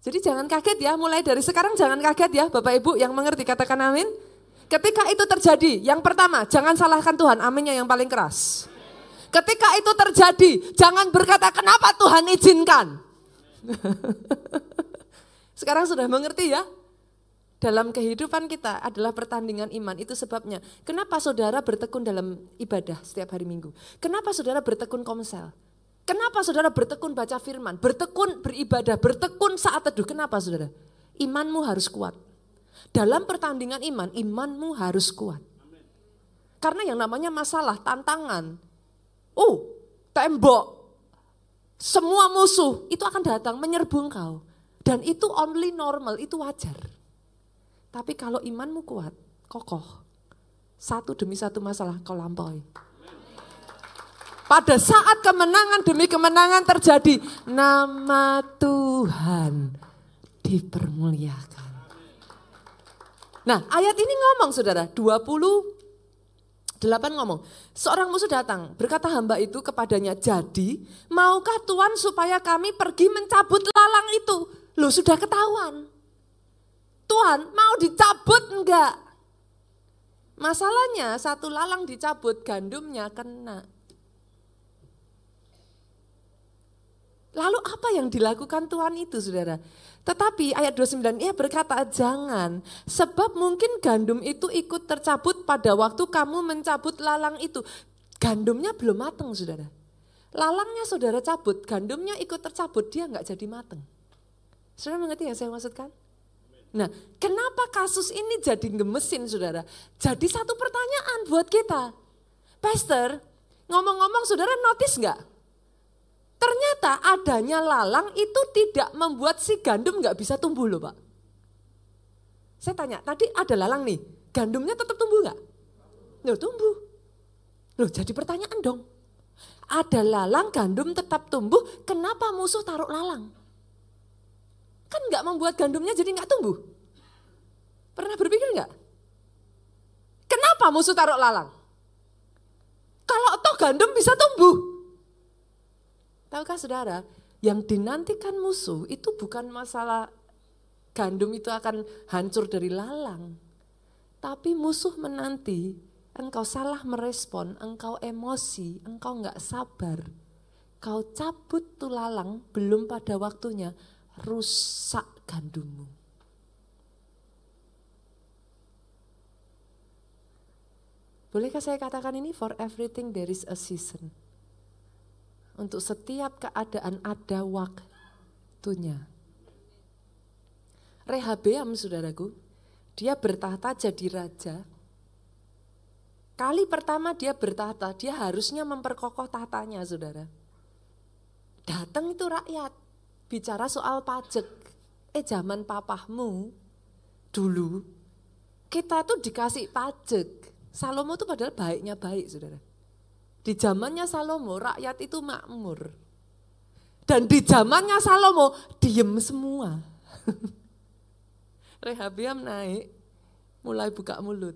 A: Jadi jangan kaget ya, mulai dari sekarang jangan kaget ya Bapak Ibu yang mengerti katakan amin. Ketika itu terjadi, yang pertama jangan salahkan Tuhan, aminnya yang paling keras. Ketika itu terjadi, jangan berkata kenapa Tuhan izinkan. Sekarang sudah mengerti ya? Dalam kehidupan kita adalah pertandingan iman. Itu sebabnya. Kenapa saudara bertekun dalam ibadah setiap hari minggu? Kenapa saudara bertekun komsel? Kenapa saudara bertekun baca firman? Bertekun beribadah, bertekun saat teduh. Kenapa saudara? Imanmu harus kuat. Dalam pertandingan iman, imanmu harus kuat. Karena yang namanya masalah, tantangan. Oh, tembok. Semua musuh itu akan datang menyerbu engkau. Dan itu only normal, itu wajar. Tapi kalau imanmu kuat, kokoh, satu demi satu masalah kau lampaui. Pada saat kemenangan demi kemenangan terjadi, nama Tuhan dipermuliakan. Nah ayat ini ngomong saudara, 28 ngomong, seorang musuh datang, berkata hamba itu kepadanya, jadi maukah Tuhan supaya kami pergi mencabut lalang itu? Loh sudah ketahuan. Tuhan mau dicabut enggak? Masalahnya satu lalang dicabut, gandumnya kena. Lalu apa yang dilakukan Tuhan itu saudara? Tetapi ayat 29 ia berkata jangan sebab mungkin gandum itu ikut tercabut pada waktu kamu mencabut lalang itu. Gandumnya belum mateng saudara. Lalangnya saudara cabut, gandumnya ikut tercabut, dia nggak jadi mateng. Saudara mengerti yang saya maksudkan? Nah, kenapa kasus ini jadi gemesin saudara? Jadi satu pertanyaan buat kita. Pastor, ngomong-ngomong saudara notice nggak? Ternyata adanya lalang itu tidak membuat si gandum nggak bisa tumbuh loh pak. Saya tanya, tadi ada lalang nih, gandumnya tetap tumbuh nggak? Loh tumbuh. Loh jadi pertanyaan dong. Ada lalang, gandum tetap tumbuh, kenapa musuh taruh lalang? Kan nggak membuat gandumnya jadi nggak tumbuh. Pernah berpikir nggak? Kenapa musuh taruh lalang? Kalau toh gandum bisa tumbuh. Tahukah saudara, yang dinantikan musuh itu bukan masalah gandum itu akan hancur dari lalang. Tapi musuh menanti, engkau salah merespon, engkau emosi, engkau nggak sabar. Kau cabut tuh lalang belum pada waktunya, rusak gandummu. Bolehkah saya katakan ini for everything there is a season. Untuk setiap keadaan ada waktunya. Rehabeam saudaraku, dia bertahta jadi raja. Kali pertama dia bertahta, dia harusnya memperkokoh tahtanya saudara. Datang itu rakyat, bicara soal pajak. Eh zaman papahmu dulu kita tuh dikasih pajak. Salomo tuh padahal baiknya baik saudara. Di zamannya Salomo rakyat itu makmur. Dan di zamannya Salomo diem semua. Rehabiam naik mulai buka mulut.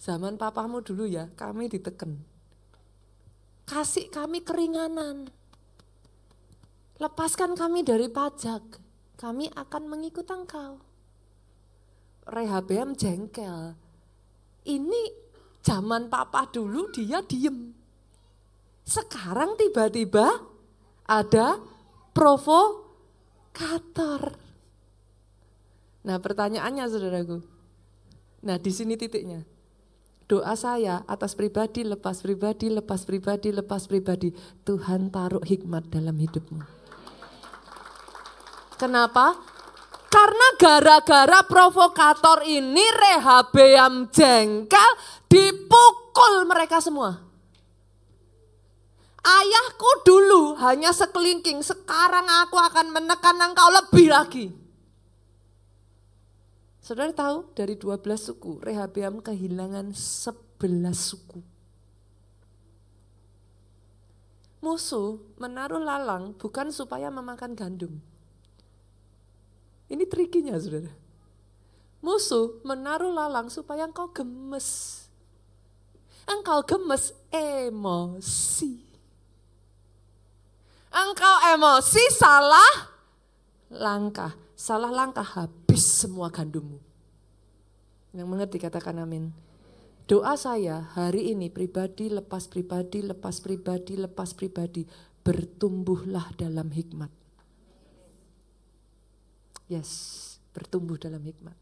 A: Zaman papahmu dulu ya kami diteken. Kasih kami keringanan. Lepaskan kami dari pajak, kami akan mengikut engkau. Rehabeam jengkel. Ini zaman papa dulu dia diem. Sekarang tiba-tiba ada provokator. Nah pertanyaannya saudaraku. Nah di sini titiknya. Doa saya atas pribadi, lepas pribadi, lepas pribadi, lepas pribadi. Tuhan taruh hikmat dalam hidupmu. Kenapa? Karena gara-gara provokator ini Rehabeam jengkel dipukul mereka semua. Ayahku dulu hanya sekelingking, sekarang aku akan menekan engkau lebih lagi. Saudara tahu dari 12 suku, Rehabeam kehilangan 11 suku. Musuh menaruh lalang bukan supaya memakan gandum. Ini trikinya saudara. Musuh menaruh lalang supaya engkau gemes. Engkau gemes emosi. Engkau emosi salah langkah. Salah langkah habis semua gandummu. Yang mengerti katakan amin. Doa saya hari ini pribadi lepas pribadi, lepas pribadi, lepas pribadi. Bertumbuhlah dalam hikmat. Yes, bertumbuh dalam hikmat.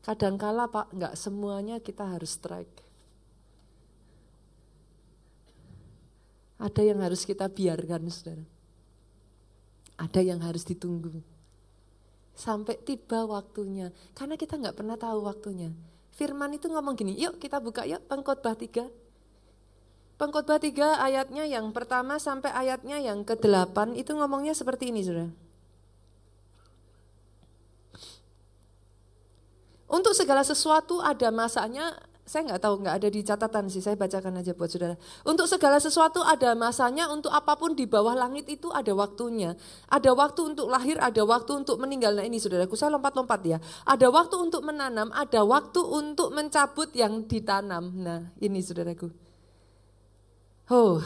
A: Kadangkala Pak, nggak semuanya kita harus strike. Ada yang harus kita biarkan, saudara. Ada yang harus ditunggu. Sampai tiba waktunya. Karena kita nggak pernah tahu waktunya. Firman itu ngomong gini, yuk kita buka yuk pengkhotbah 3 Pengkhotbah 3 ayatnya yang pertama sampai ayatnya yang ke-8 itu ngomongnya seperti ini Saudara. Untuk segala sesuatu ada masanya, saya nggak tahu, nggak ada di catatan sih, saya bacakan aja buat saudara. Untuk segala sesuatu ada masanya, untuk apa pun di bawah langit itu ada waktunya. Ada waktu untuk lahir, ada waktu untuk meninggal. Nah ini saudaraku, saya lompat-lompat ya. Ada waktu untuk menanam, ada waktu untuk mencabut yang ditanam. Nah ini saudaraku. Oh,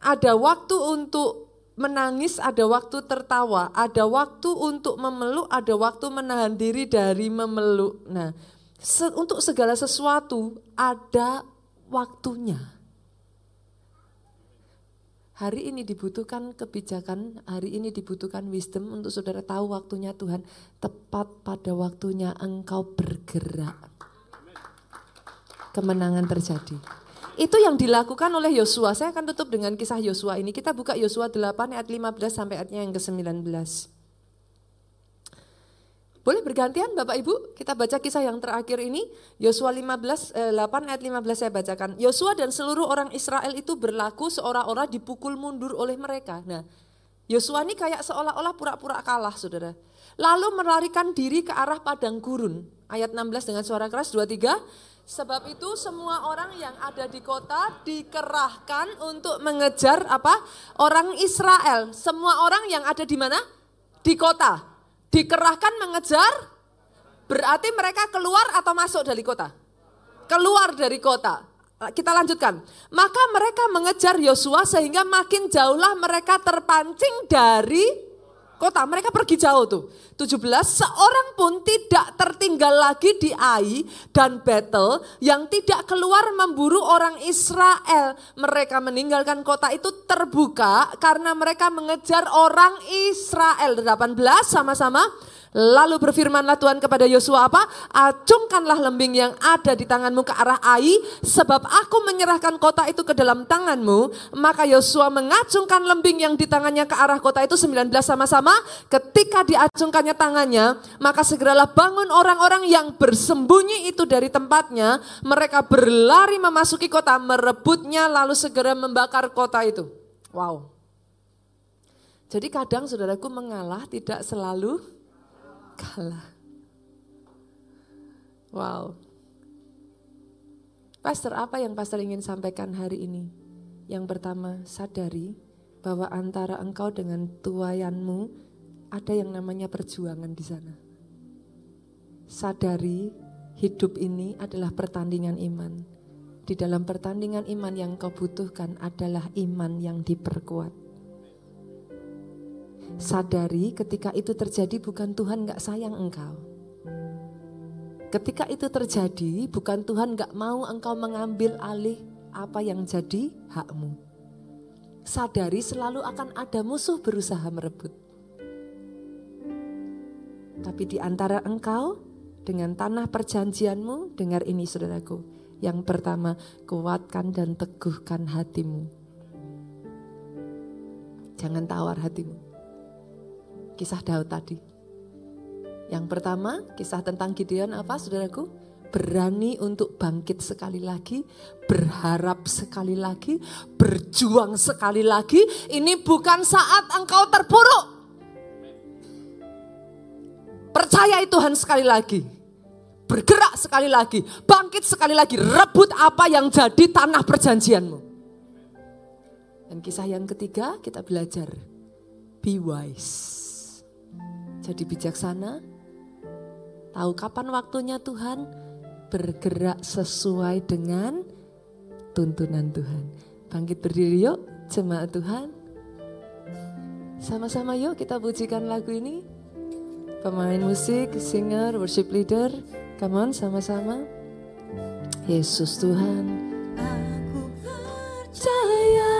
A: ada waktu untuk menangis, ada waktu tertawa, ada waktu untuk memeluk, ada waktu menahan diri dari memeluk. Nah, se untuk segala sesuatu ada waktunya. Hari ini dibutuhkan kebijakan, hari ini dibutuhkan wisdom untuk saudara tahu waktunya Tuhan. Tepat pada waktunya engkau bergerak. Kemenangan terjadi. Itu yang dilakukan oleh Yosua. Saya akan tutup dengan kisah Yosua ini. Kita buka Yosua 8 ayat 15 sampai ayatnya yang ke-19. Boleh bergantian Bapak Ibu? Kita baca kisah yang terakhir ini. Yosua 15 eh, 8 ayat 15 saya bacakan. Yosua dan seluruh orang Israel itu berlaku seolah-olah dipukul mundur oleh mereka. Nah, Yosua ini kayak seolah-olah pura-pura kalah, Saudara. Lalu melarikan diri ke arah padang gurun. Ayat 16 dengan suara keras 23 Sebab itu semua orang yang ada di kota dikerahkan untuk mengejar apa? Orang Israel. Semua orang yang ada di mana? Di kota. Dikerahkan mengejar berarti mereka keluar atau masuk dari kota? Keluar dari kota. Kita lanjutkan. Maka mereka mengejar Yosua sehingga makin jauhlah mereka terpancing dari kota. Mereka pergi jauh tuh. 17, seorang pun tidak tertinggal lagi di Ai dan Betel yang tidak keluar memburu orang Israel. Mereka meninggalkan kota itu terbuka karena mereka mengejar orang Israel. 18 sama-sama. Lalu berfirmanlah Tuhan kepada Yosua apa? Acungkanlah lembing yang ada di tanganmu ke arah Ai, sebab aku menyerahkan kota itu ke dalam tanganmu. Maka Yosua mengacungkan lembing yang di tangannya ke arah kota itu 19 sama-sama. Ketika diacungkannya tangannya, maka segeralah bangun orang-orang yang bersembunyi itu dari tempatnya. Mereka berlari memasuki kota, merebutnya lalu segera membakar kota itu. Wow. Jadi kadang saudaraku mengalah tidak selalu kalah. Wow. Pastor, apa yang pastor ingin sampaikan hari ini? Yang pertama, sadari bahwa antara engkau dengan tuayanmu ada yang namanya perjuangan di sana. Sadari hidup ini adalah pertandingan iman. Di dalam pertandingan iman yang kau butuhkan adalah iman yang diperkuat. Sadari ketika itu terjadi bukan Tuhan gak sayang engkau. Ketika itu terjadi bukan Tuhan gak mau engkau mengambil alih apa yang jadi hakmu. Sadari selalu akan ada musuh berusaha merebut. Tapi di antara engkau dengan tanah perjanjianmu, dengar ini saudaraku. Yang pertama, kuatkan dan teguhkan hatimu. Jangan tawar hatimu kisah Daud tadi. Yang pertama, kisah tentang Gideon apa saudaraku? Berani untuk bangkit sekali lagi, berharap sekali lagi, berjuang sekali lagi. Ini bukan saat engkau terpuruk. Percayai Tuhan sekali lagi. Bergerak sekali lagi, bangkit sekali lagi, rebut apa yang jadi tanah perjanjianmu. Dan kisah yang ketiga kita belajar, be wise jadi bijaksana, tahu kapan waktunya Tuhan, bergerak sesuai dengan tuntunan Tuhan. Bangkit berdiri yuk, jemaat Tuhan. Sama-sama yuk kita pujikan lagu ini. Pemain musik, singer, worship leader, come on sama-sama. Yesus Tuhan. Aku percaya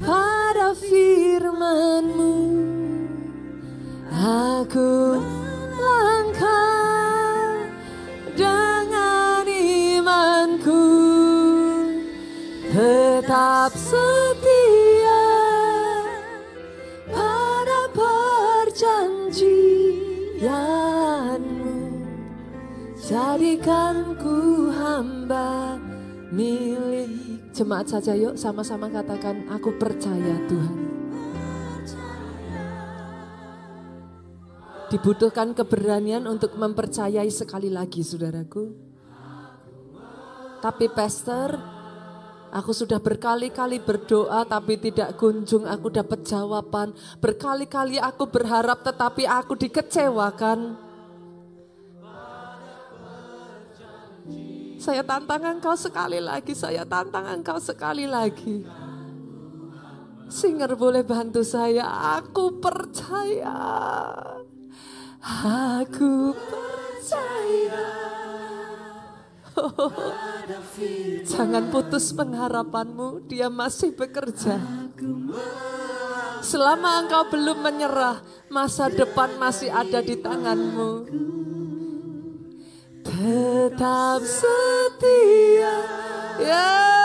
A: pada firman-Mu. Aku langkah dengan imanku tetap setia pada perjanjianmu. Jadikanku hamba milik. Jemaat saja yuk sama-sama katakan aku percaya Tuhan. Dibutuhkan keberanian untuk mempercayai sekali lagi saudaraku tapi pastor Aku sudah berkali-kali berdoa tapi tidak kunjung aku dapat jawaban. Berkali-kali aku berharap tetapi aku dikecewakan. Saya tantang engkau sekali lagi, saya tantang engkau sekali lagi. Singer boleh bantu saya, aku percaya. Aku percaya. Jangan putus pengharapanmu, dia masih bekerja. Selama engkau belum menyerah, masa depan masih ada di tanganmu. Tetap setia. Ya. Sama-sama.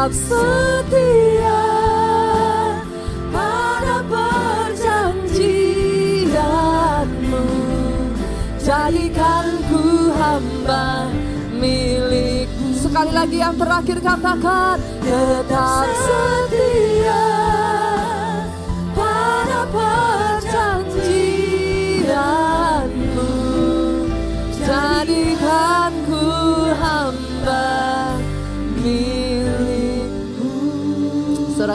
A: Tetap setia pada perjanjianmu jadikan ku hamba milikmu sekali lagi yang terakhir katakan tetap setia pada perjanjianmu jadikan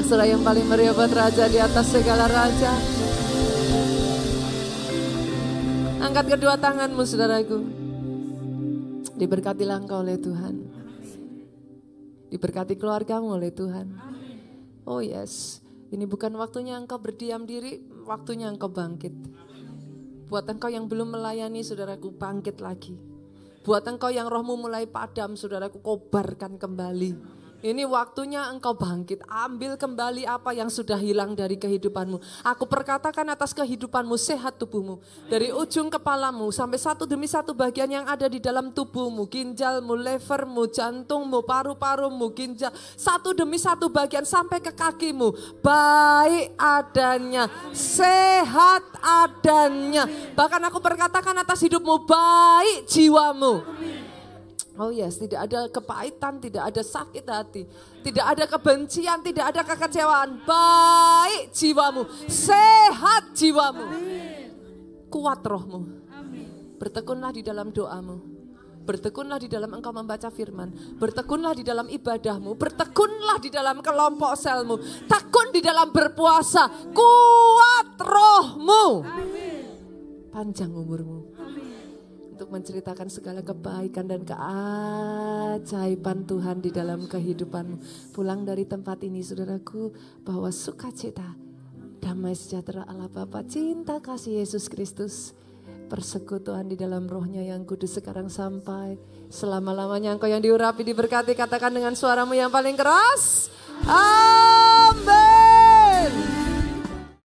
A: Sorak-sorak yang paling meriah buat Raja di atas segala Raja. Angkat kedua tanganmu saudaraku. Diberkatilah engkau oleh Tuhan. Diberkati keluargamu oleh Tuhan. Oh yes, ini bukan waktunya engkau berdiam diri, waktunya engkau bangkit. Buat engkau yang belum melayani, saudaraku bangkit lagi. Buat engkau yang rohmu mulai padam, saudaraku kobarkan kembali. Ini waktunya engkau bangkit, ambil kembali apa yang sudah hilang dari kehidupanmu. Aku perkatakan atas kehidupanmu, sehat tubuhmu. Dari ujung kepalamu sampai satu demi satu bagian yang ada di dalam tubuhmu. Ginjalmu, levermu, jantungmu, paru-parumu, ginjal. Satu demi satu bagian sampai ke kakimu. Baik adanya, sehat adanya. Bahkan aku perkatakan atas hidupmu, baik jiwamu. Oh yes, tidak ada kepahitan, tidak ada sakit hati, tidak ada kebencian, tidak ada kekecewaan. Baik jiwamu, sehat jiwamu, kuat rohmu. Bertekunlah di dalam doamu, bertekunlah di dalam engkau membaca firman, bertekunlah di dalam ibadahmu, bertekunlah di dalam kelompok selmu, tekun di dalam berpuasa, kuat rohmu, panjang umurmu untuk menceritakan segala kebaikan dan keajaiban Tuhan di dalam kehidupanmu. Pulang dari tempat ini saudaraku bahwa sukacita, damai sejahtera Allah Bapa, cinta kasih Yesus Kristus, persekutuan di dalam rohnya yang kudus sekarang sampai selama-lamanya engkau yang diurapi diberkati katakan dengan suaramu yang paling keras. Amin.